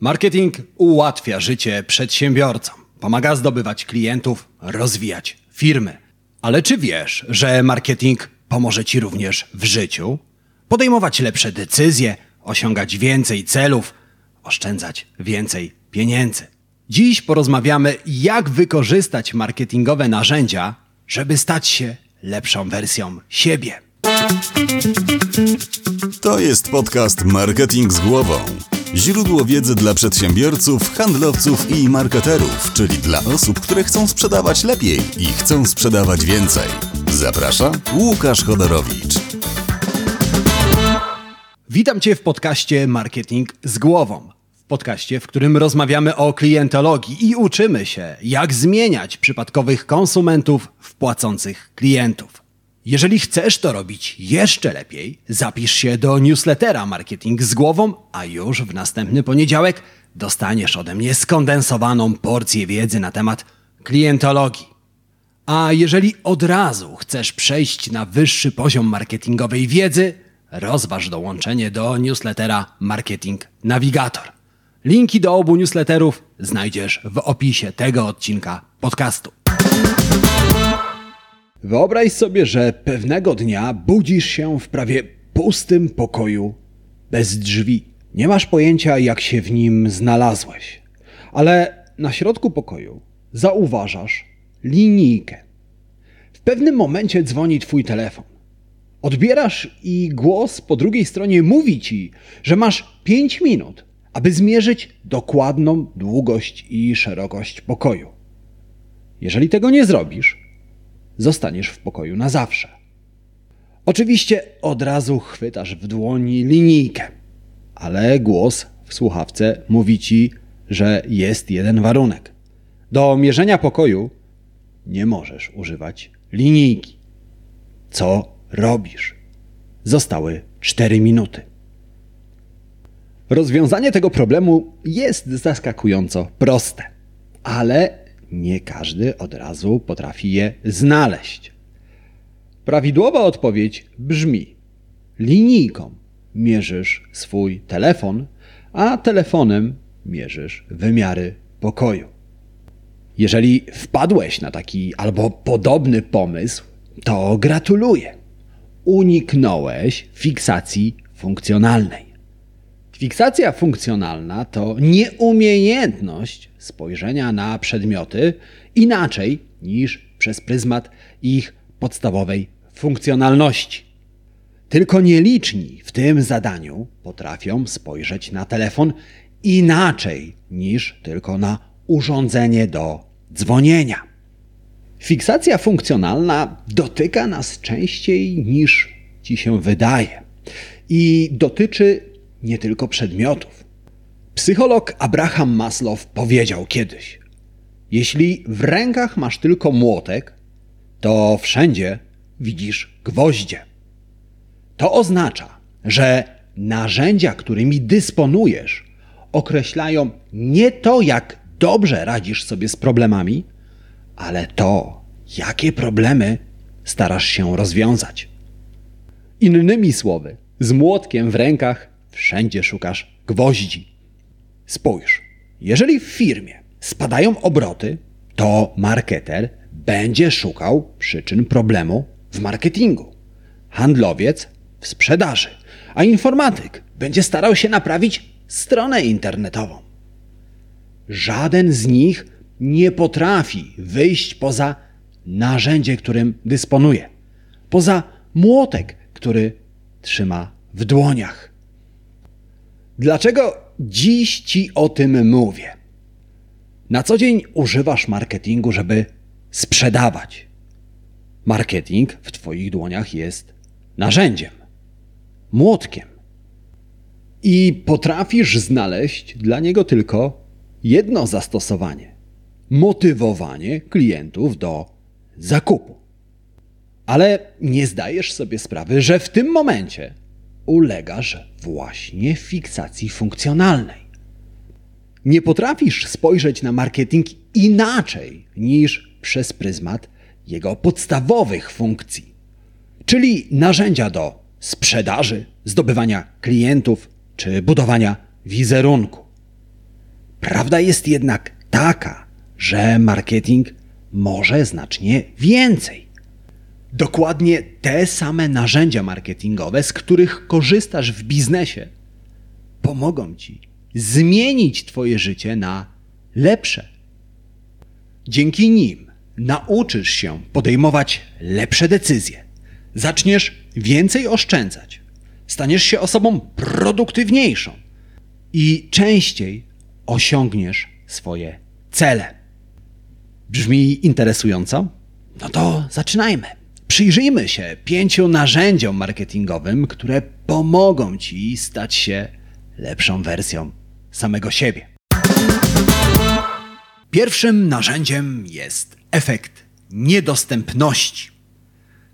Marketing ułatwia życie przedsiębiorcom, pomaga zdobywać klientów, rozwijać firmy. Ale czy wiesz, że marketing pomoże ci również w życiu? Podejmować lepsze decyzje, osiągać więcej celów, oszczędzać więcej pieniędzy. Dziś porozmawiamy, jak wykorzystać marketingowe narzędzia, żeby stać się lepszą wersją siebie. To jest podcast Marketing z głową. Źródło wiedzy dla przedsiębiorców, handlowców i marketerów, czyli dla osób, które chcą sprzedawać lepiej i chcą sprzedawać więcej. Zaprasza Łukasz Chodorowicz. Witam Cię w podcaście Marketing z głową. Podcaście, w którym rozmawiamy o klientologii i uczymy się, jak zmieniać przypadkowych konsumentów w płacących klientów. Jeżeli chcesz to robić jeszcze lepiej, zapisz się do newslettera Marketing z głową, a już w następny poniedziałek dostaniesz ode mnie skondensowaną porcję wiedzy na temat klientologii. A jeżeli od razu chcesz przejść na wyższy poziom marketingowej wiedzy, rozważ dołączenie do newslettera Marketing Navigator. Linki do obu newsletterów znajdziesz w opisie tego odcinka podcastu. Wyobraź sobie, że pewnego dnia budzisz się w prawie pustym pokoju bez drzwi. Nie masz pojęcia, jak się w nim znalazłeś, ale na środku pokoju zauważasz linijkę. W pewnym momencie dzwoni twój telefon. Odbierasz i głos po drugiej stronie mówi ci, że masz 5 minut, aby zmierzyć dokładną długość i szerokość pokoju. Jeżeli tego nie zrobisz, zostaniesz w pokoju na zawsze. Oczywiście od razu chwytasz w dłoni linijkę, ale głos w słuchawce mówi ci, że jest jeden warunek. Do mierzenia pokoju nie możesz używać linijki. Co robisz? Zostały 4 minuty. Rozwiązanie tego problemu jest zaskakująco proste, ale nie każdy od razu potrafi je znaleźć. Prawidłowa odpowiedź brzmi: linijką mierzysz swój telefon, a telefonem mierzysz wymiary pokoju. Jeżeli wpadłeś na taki albo podobny pomysł, to gratuluję. Uniknąłeś fiksacji funkcjonalnej. Fiksacja funkcjonalna to nieumiejętność spojrzenia na przedmioty inaczej niż przez pryzmat ich podstawowej funkcjonalności. Tylko nieliczni w tym zadaniu potrafią spojrzeć na telefon inaczej niż tylko na urządzenie do dzwonienia. Fiksacja funkcjonalna dotyka nas częściej niż ci się wydaje i dotyczy nie tylko przedmiotów. Psycholog Abraham Maslow powiedział kiedyś: Jeśli w rękach masz tylko młotek, to wszędzie widzisz gwoździe. To oznacza, że narzędzia, którymi dysponujesz, określają nie to, jak dobrze radzisz sobie z problemami, ale to, jakie problemy starasz się rozwiązać. Innymi słowy, z młotkiem w rękach wszędzie szukasz gwoździ. Spójrz, jeżeli w firmie spadają obroty, to marketer będzie szukał przyczyn problemu w marketingu, handlowiec w sprzedaży, a informatyk będzie starał się naprawić stronę internetową. Żaden z nich nie potrafi wyjść poza narzędzie, którym dysponuje, poza młotek, który trzyma w dłoniach. Dlaczego dziś Ci o tym mówię? Na co dzień używasz marketingu, żeby sprzedawać. Marketing w Twoich dłoniach jest narzędziem, młotkiem. I potrafisz znaleźć dla niego tylko jedno zastosowanie motywowanie klientów do zakupu. Ale nie zdajesz sobie sprawy, że w tym momencie ulegasz właśnie fiksacji funkcjonalnej. Nie potrafisz spojrzeć na marketing inaczej niż przez pryzmat jego podstawowych funkcji, czyli narzędzia do sprzedaży, zdobywania klientów czy budowania wizerunku. Prawda jest jednak taka, że marketing może znacznie więcej. Dokładnie te same narzędzia marketingowe, z których korzystasz w biznesie, pomogą ci zmienić Twoje życie na lepsze. Dzięki nim nauczysz się podejmować lepsze decyzje, zaczniesz więcej oszczędzać, staniesz się osobą produktywniejszą i częściej osiągniesz swoje cele. Brzmi interesująco? No to zaczynajmy. Przyjrzyjmy się pięciu narzędziom marketingowym, które pomogą Ci stać się lepszą wersją samego siebie. Pierwszym narzędziem jest efekt niedostępności.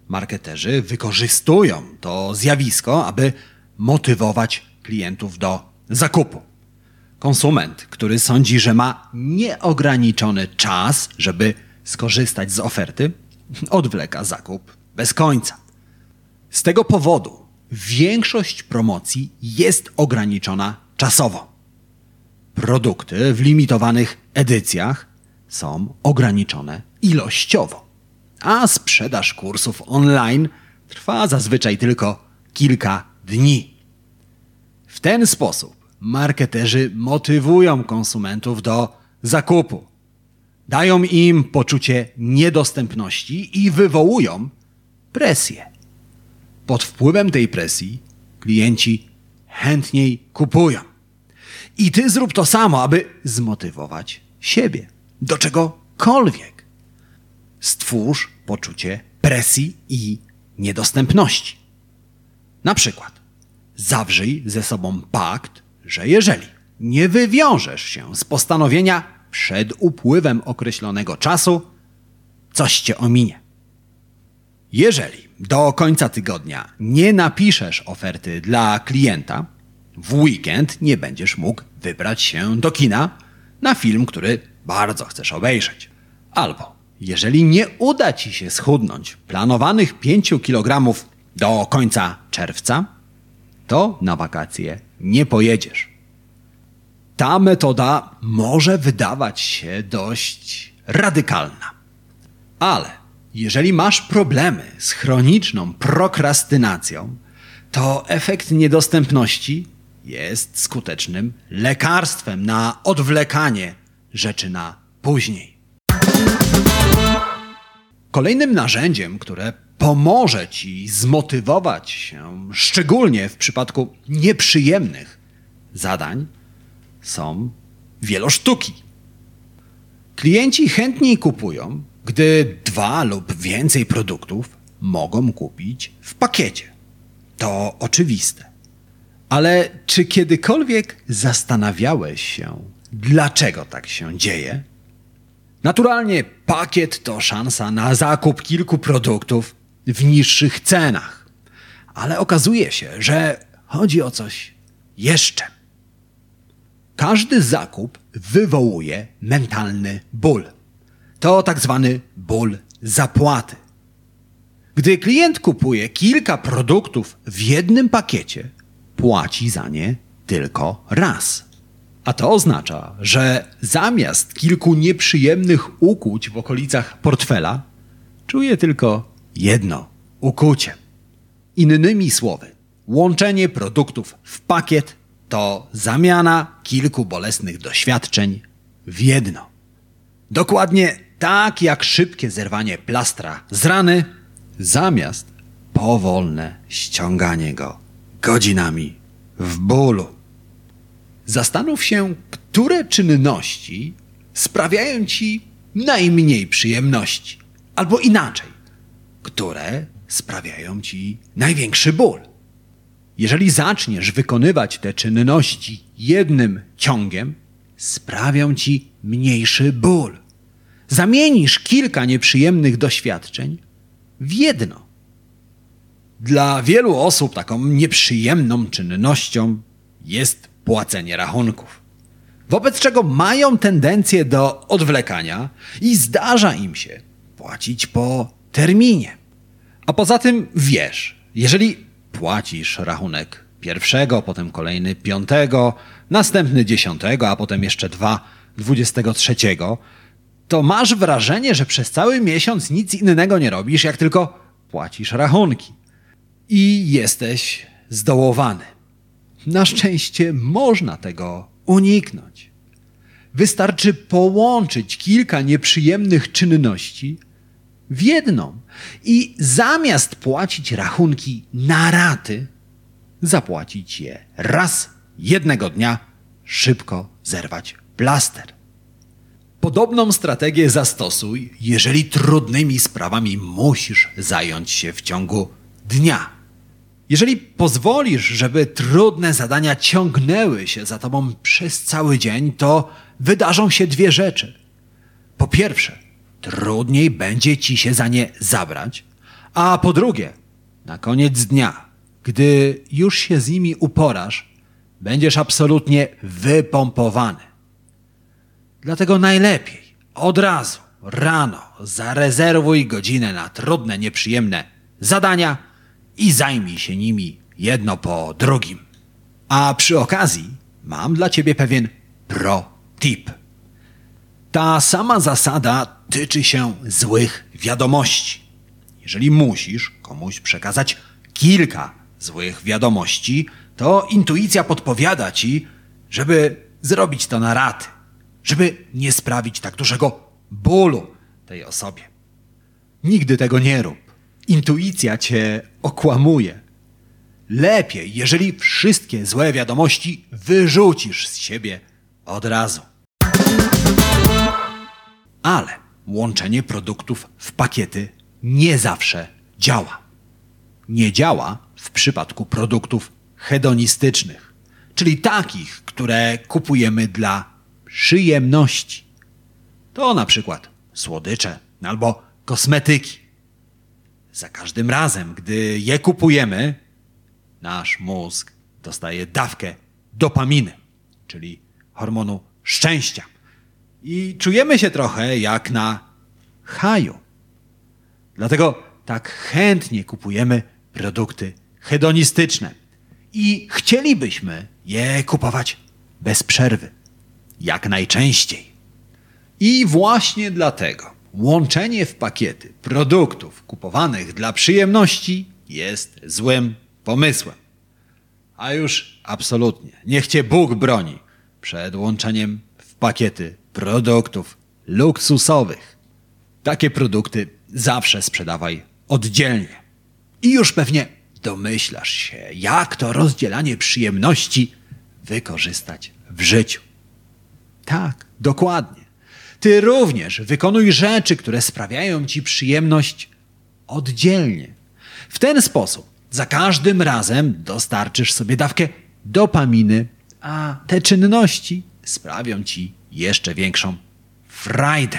Marketerzy wykorzystują to zjawisko, aby motywować klientów do zakupu. Konsument, który sądzi, że ma nieograniczony czas, żeby skorzystać z oferty, odwleka zakup bez końca. Z tego powodu większość promocji jest ograniczona czasowo. Produkty w limitowanych edycjach są ograniczone ilościowo, a sprzedaż kursów online trwa zazwyczaj tylko kilka dni. W ten sposób marketerzy motywują konsumentów do zakupu. Dają im poczucie niedostępności i wywołują presję. Pod wpływem tej presji klienci chętniej kupują. I ty zrób to samo, aby zmotywować siebie do czegokolwiek. Stwórz poczucie presji i niedostępności. Na przykład, zawrzyj ze sobą pakt, że jeżeli nie wywiążesz się z postanowienia przed upływem określonego czasu, coś cię ominie. Jeżeli do końca tygodnia nie napiszesz oferty dla klienta, w weekend nie będziesz mógł wybrać się do kina na film, który bardzo chcesz obejrzeć. Albo jeżeli nie uda ci się schudnąć planowanych 5 kg do końca czerwca, to na wakacje nie pojedziesz. Ta metoda może wydawać się dość radykalna. Ale jeżeli masz problemy z chroniczną prokrastynacją, to efekt niedostępności jest skutecznym lekarstwem na odwlekanie rzeczy na później. Kolejnym narzędziem, które pomoże ci zmotywować się, szczególnie w przypadku nieprzyjemnych zadań, są wielosztuki. Klienci chętniej kupują, gdy dwa lub więcej produktów mogą kupić w pakiecie. To oczywiste. Ale czy kiedykolwiek zastanawiałeś się, dlaczego tak się dzieje? Naturalnie pakiet to szansa na zakup kilku produktów w niższych cenach. Ale okazuje się, że chodzi o coś jeszcze. Każdy zakup wywołuje mentalny ból. To tak zwany ból zapłaty. Gdy klient kupuje kilka produktów w jednym pakiecie, płaci za nie tylko raz. A to oznacza, że zamiast kilku nieprzyjemnych ukłuć w okolicach portfela, czuje tylko jedno ukucie. Innymi słowy, łączenie produktów w pakiet to zamiana kilku bolesnych doświadczeń w jedno. Dokładnie tak jak szybkie zerwanie plastra z rany, zamiast powolne ściąganie go godzinami w bólu. Zastanów się, które czynności sprawiają ci najmniej przyjemności, albo inaczej, które sprawiają ci największy ból. Jeżeli zaczniesz wykonywać te czynności jednym ciągiem, sprawią ci mniejszy ból. Zamienisz kilka nieprzyjemnych doświadczeń w jedno. Dla wielu osób taką nieprzyjemną czynnością jest płacenie rachunków. Wobec czego mają tendencję do odwlekania i zdarza im się płacić po terminie. A poza tym wiesz, jeżeli płacisz rachunek pierwszego, potem kolejny piątego, następny dziesiątego, a potem jeszcze dwa dwudziestego trzeciego, to masz wrażenie, że przez cały miesiąc nic innego nie robisz, jak tylko płacisz rachunki. I jesteś zdołowany. Na szczęście można tego uniknąć. Wystarczy połączyć kilka nieprzyjemnych czynności w jedną i zamiast płacić rachunki na raty, zapłacić je raz jednego dnia, szybko zerwać plaster. Podobną strategię zastosuj, jeżeli trudnymi sprawami musisz zająć się w ciągu dnia. Jeżeli pozwolisz, żeby trudne zadania ciągnęły się za tobą przez cały dzień, to wydarzą się dwie rzeczy. Po pierwsze, trudniej będzie ci się za nie zabrać, a po drugie, na koniec dnia, gdy już się z nimi uporasz, będziesz absolutnie wypompowany. Dlatego najlepiej od razu rano zarezerwuj godzinę na trudne, nieprzyjemne zadania i zajmij się nimi jedno po drugim. A przy okazji mam dla ciebie pewien pro tip. Ta sama zasada tyczy się złych wiadomości. Jeżeli musisz komuś przekazać kilka złych wiadomości, to intuicja podpowiada ci, żeby zrobić to na raty, żeby nie sprawić tak dużego bólu tej osobie. Nigdy tego nie rób. Intuicja cię okłamuje. Lepiej, jeżeli wszystkie złe wiadomości wyrzucisz z siebie od razu. Ale łączenie produktów w pakiety nie zawsze działa. Nie działa w przypadku produktów hedonistycznych, czyli takich, które kupujemy dla przyjemności. To na przykład słodycze albo kosmetyki. Za każdym razem, gdy je kupujemy, nasz mózg dostaje dawkę dopaminy, czyli hormonu szczęścia. I czujemy się trochę jak na haju. Dlatego tak chętnie kupujemy produkty hedonistyczne i chcielibyśmy je kupować bez przerwy, jak najczęściej. I właśnie dlatego łączenie w pakiety produktów kupowanych dla przyjemności jest złym pomysłem. A już absolutnie, niech cię Bóg broni przed łączeniem w pakiety produktów luksusowych. Takie produkty zawsze sprzedawaj oddzielnie. I już pewnie domyślasz się, jak to rozdzielanie przyjemności wykorzystać w życiu. Tak, dokładnie. Ty również wykonuj rzeczy, które sprawiają ci przyjemność oddzielnie. W ten sposób za każdym razem dostarczysz sobie dawkę dopaminy, a te czynności sprawią ci jeszcze większą frajdę.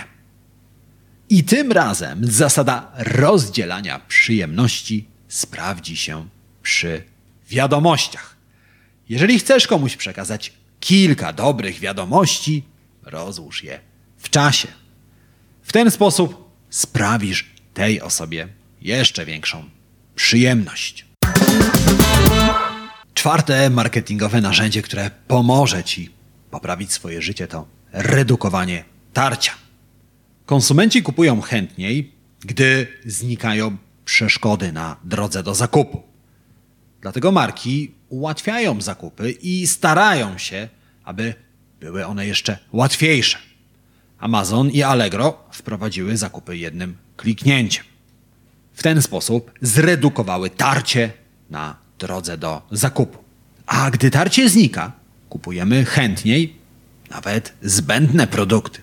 I tym razem zasada rozdzielania przyjemności sprawdzi się przy wiadomościach. Jeżeli chcesz komuś przekazać kilka dobrych wiadomości, rozłóż je w czasie. W ten sposób sprawisz tej osobie jeszcze większą przyjemność. Czwarte marketingowe narzędzie, które pomoże Ci poprawić swoje życie, to redukowanie tarcia. Konsumenci kupują chętniej, gdy znikają przeszkody na drodze do zakupu. Dlatego marki ułatwiają zakupy i starają się, aby były one jeszcze łatwiejsze. Amazon i Allegro wprowadziły zakupy jednym kliknięciem. W ten sposób zredukowały tarcie na drodze do zakupu. A gdy tarcie znika, kupujemy chętniej nawet zbędne produkty.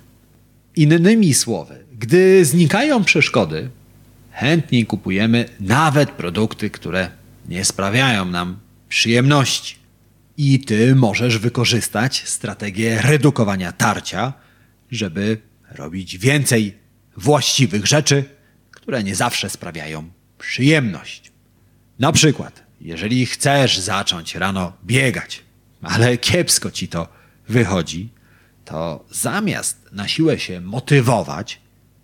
Innymi słowy, gdy znikają przeszkody, chętniej kupujemy nawet produkty, które nie sprawiają nam przyjemności. I ty możesz wykorzystać strategię redukowania tarcia, żeby robić więcej właściwych rzeczy, które nie zawsze sprawiają przyjemność. Na przykład, jeżeli chcesz zacząć rano biegać, ale kiepsko ci to wychodzi, to zamiast na siłę się motywować,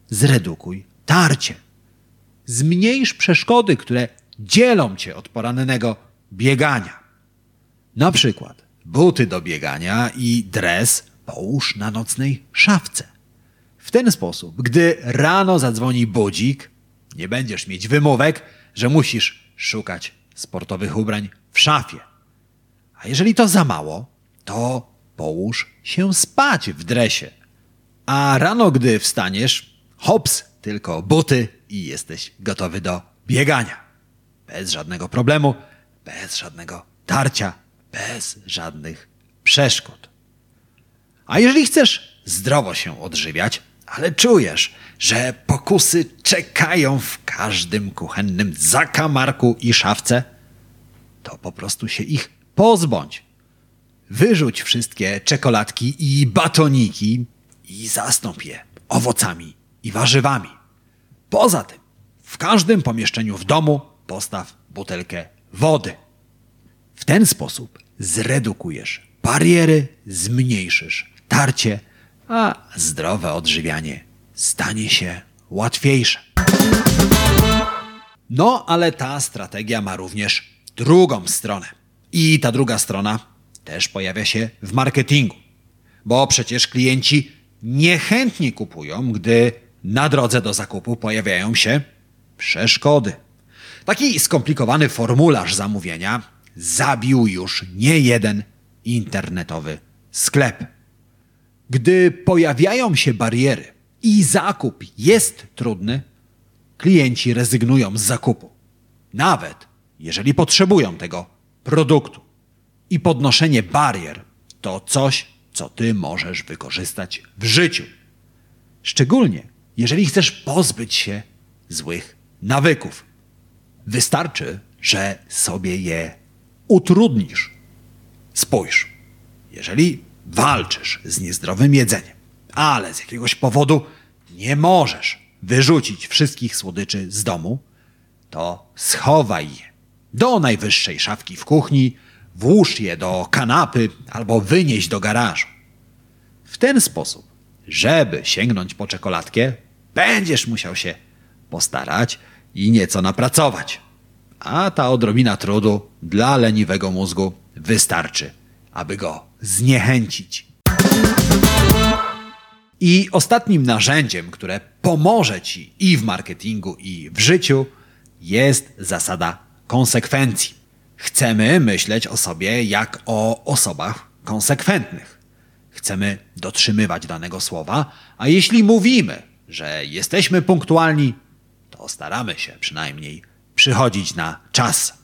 zredukuj tarcie. Zmniejsz przeszkody, które dzielą cię od porannego biegania. Na przykład buty do biegania i dres połóż na nocnej szafce. W ten sposób, gdy rano zadzwoni budzik, nie będziesz mieć wymówek, że musisz szukać sportowych ubrań w szafie. A jeżeli to za mało, to połóż się spać w dresie. A rano, gdy wstaniesz, hops, tylko buty i jesteś gotowy do biegania. Bez żadnego problemu, bez żadnego tarcia, bez żadnych przeszkód. A jeżeli chcesz zdrowo się odżywiać, ale czujesz, że pokusy czekają w każdym kuchennym zakamarku i szafce, to po prostu się ich pozbądź. Wyrzuć wszystkie czekoladki i batoniki i zastąp je owocami i warzywami. Poza tym, w każdym pomieszczeniu w domu postaw butelkę wody. W ten sposób zredukujesz bariery, zmniejszysz tarcie, a zdrowe odżywianie stanie się łatwiejsze. No, ale ta strategia ma również drugą stronę. I ta druga strona też pojawia się w marketingu. Bo przecież klienci niechętnie kupują, gdy na drodze do zakupu pojawiają się przeszkody. Taki skomplikowany formularz zamówienia zabił już nie jeden internetowy sklep. Gdy pojawiają się bariery i zakup jest trudny, klienci rezygnują z zakupu. Nawet jeżeli potrzebują tego produktu. I podnoszenie barier to coś, co ty możesz wykorzystać w życiu. Szczególnie jeżeli chcesz pozbyć się złych nawyków. Wystarczy, że sobie je utrudnisz. Spójrz, jeżeli walczysz z niezdrowym jedzeniem, ale z jakiegoś powodu nie możesz wyrzucić wszystkich słodyczy z domu, to schowaj je do najwyższej szafki w kuchni, włóż je do kanapy albo wynieś do garażu. W ten sposób, żeby sięgnąć po czekoladkę, będziesz musiał się postarać i nieco napracować. A ta odrobina trudu dla leniwego mózgu wystarczy, aby go zniechęcić. I ostatnim narzędziem, które pomoże ci i w marketingu, i w życiu, jest zasada konsekwencji. Chcemy myśleć o sobie jak o osobach konsekwentnych. Chcemy dotrzymywać danego słowa, a jeśli mówimy, że jesteśmy punktualni, to staramy się przynajmniej przychodzić na czas.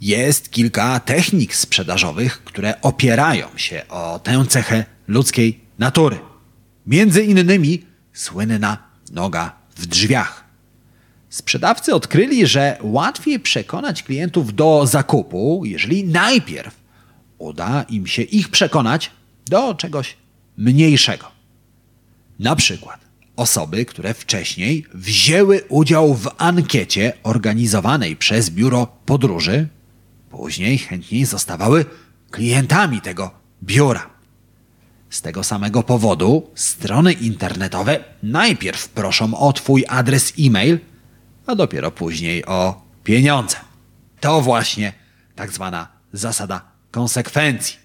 Jest kilka technik sprzedażowych, które opierają się o tę cechę ludzkiej natury. Między innymi słynna noga w drzwiach. Sprzedawcy odkryli, że łatwiej przekonać klientów do zakupu, jeżeli najpierw uda im się ich przekonać do czegoś mniejszego. Na przykład osoby, które wcześniej wzięły udział w ankiecie organizowanej przez biuro podróży, później chętniej zostawały klientami tego biura. Z tego samego powodu strony internetowe najpierw proszą o Twój adres e-mail, a dopiero później o pieniądze. To właśnie tak zwana zasada konsekwencji.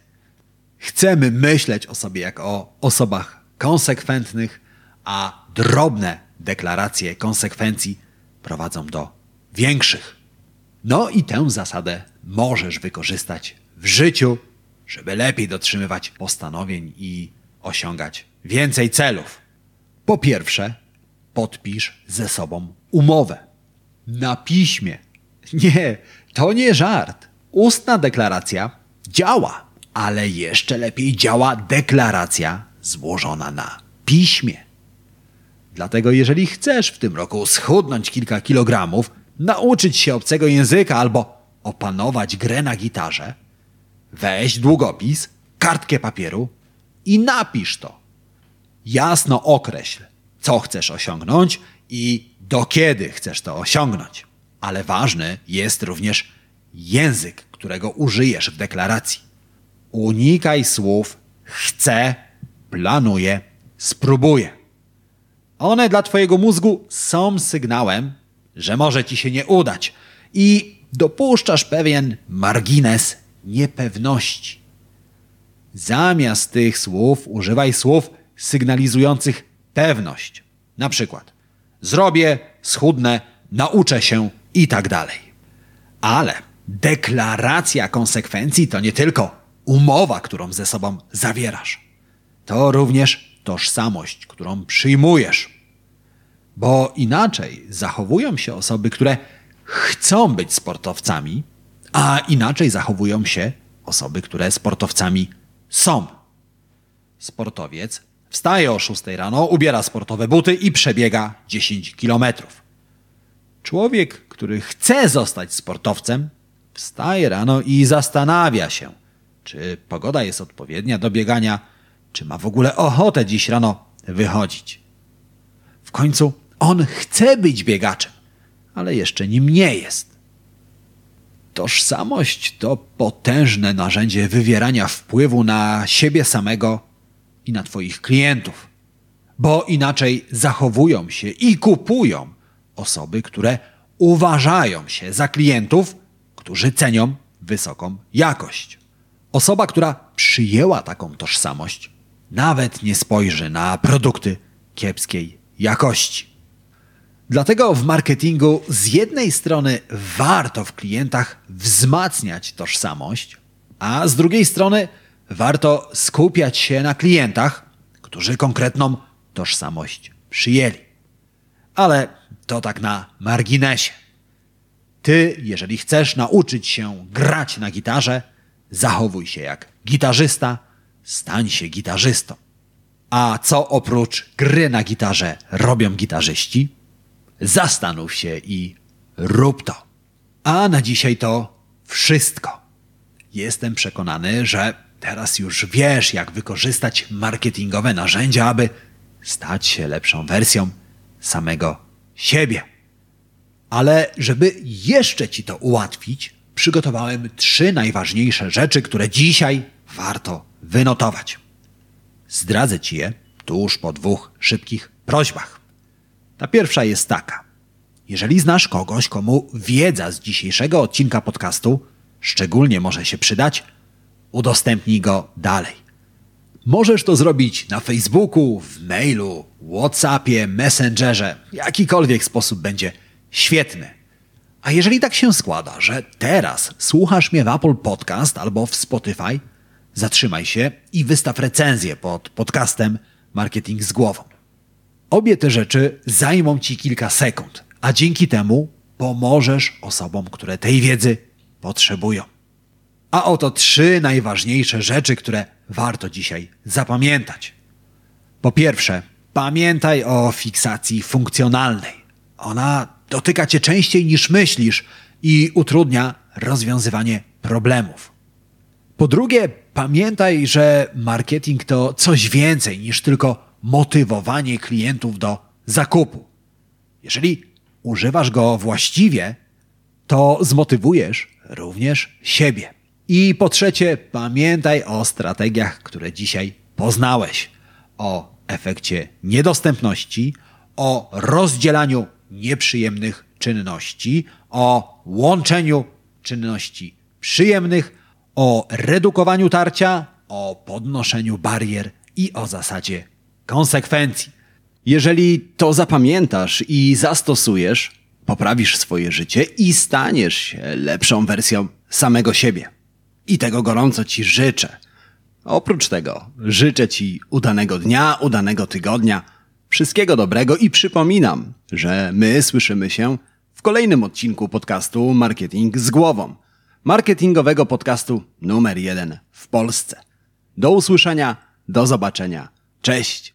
Chcemy myśleć o sobie jak o osobach konsekwentnych, a drobne deklaracje konsekwencji prowadzą do większych. No i tę zasadę możesz wykorzystać w życiu, żeby lepiej dotrzymywać postanowień i osiągać więcej celów. Po pierwsze, podpisz ze sobą umowę. Na piśmie. Nie, to nie żart. Ustna deklaracja działa, ale jeszcze lepiej działa deklaracja złożona na piśmie. Dlatego jeżeli chcesz w tym roku schudnąć kilka kilogramów, nauczyć się obcego języka albo opanować grę na gitarze, weź długopis, kartkę papieru i napisz to. Jasno określ, co chcesz osiągnąć i do kiedy chcesz to osiągnąć. Ale ważny jest również język, którego użyjesz w deklaracji. Unikaj słów chcę, planuję, spróbuję. One dla Twojego mózgu są sygnałem, że może Ci się nie udać i dopuszczasz pewien margines niepewności. Zamiast tych słów używaj słów sygnalizujących pewność. Na przykład zrobię, schudnę, nauczę się i tak dalej. Ale deklaracja konsekwencji to nie tylko umowa, którą ze sobą zawierasz. To również tożsamość, którą przyjmujesz. Bo inaczej zachowują się osoby, które chcą być sportowcami, a inaczej zachowują się osoby, które sportowcami są. Sportowiec wstaje o 6 rano, ubiera sportowe buty i przebiega 10 kilometrów. Człowiek, który chce zostać sportowcem, wstaje rano i zastanawia się, czy pogoda jest odpowiednia do biegania, czy ma w ogóle ochotę dziś rano wychodzić. W końcu on chce być biegaczem, ale jeszcze nim nie jest. Tożsamość to potężne narzędzie wywierania wpływu na siebie samego i na Twoich klientów, bo inaczej zachowują się i kupują osoby, które uważają się za klientów, którzy cenią wysoką jakość. Osoba, która przyjęła taką tożsamość, nawet nie spojrzy na produkty kiepskiej jakości. Dlatego w marketingu z jednej strony warto w klientach wzmacniać tożsamość, a z drugiej strony warto skupiać się na klientach, którzy konkretną tożsamość przyjęli. Ale to tak na marginesie. Ty, jeżeli chcesz nauczyć się grać na gitarze, zachowuj się jak gitarzysta, stań się gitarzystą. A co oprócz gry na gitarze robią gitarzyści? Zastanów się i rób to. A na dzisiaj to wszystko. Jestem przekonany, że teraz już wiesz, jak wykorzystać marketingowe narzędzia, aby stać się lepszą wersją samego siebie. Ale żeby jeszcze ci to ułatwić, przygotowałem trzy najważniejsze rzeczy, które dzisiaj warto wynotować. Zdradzę ci je tuż po dwóch szybkich prośbach. Ta pierwsza jest taka. Jeżeli znasz kogoś, komu wiedza z dzisiejszego odcinka podcastu szczególnie może się przydać, udostępnij go dalej. Możesz to zrobić na Facebooku, w mailu, WhatsAppie, Messengerze. Jakikolwiek sposób będzie świetny. A jeżeli tak się składa, że teraz słuchasz mnie w Apple Podcast albo w Spotify, zatrzymaj się i wystaw recenzję pod podcastem Marketing z głową. Obie te rzeczy zajmą ci kilka sekund, a dzięki temu pomożesz osobom, które tej wiedzy potrzebują. A oto trzy najważniejsze rzeczy, które warto dzisiaj zapamiętać. Po pierwsze, pamiętaj o fiksacji funkcjonalnej. Ona dotyka cię częściej niż myślisz i utrudnia rozwiązywanie problemów. Po drugie, pamiętaj, że marketing to coś więcej niż tylko motywowanie klientów do zakupu. Jeżeli używasz go właściwie, to zmotywujesz również siebie. I po trzecie, pamiętaj o strategiach, które dzisiaj poznałeś, o efekcie niedostępności, o rozdzielaniu nieprzyjemnych czynności, o łączeniu czynności przyjemnych, o redukowaniu tarcia, o podnoszeniu barier i o zasadzie konsekwencji. Jeżeli to zapamiętasz i zastosujesz, poprawisz swoje życie i staniesz się lepszą wersją samego siebie. I tego gorąco Ci życzę. Oprócz tego życzę Ci udanego dnia, udanego tygodnia, wszystkiego dobrego i przypominam, że my słyszymy się w kolejnym odcinku podcastu Marketing z głową. Marketingowego podcastu numer jeden w Polsce. Do usłyszenia, do zobaczenia. Cześć!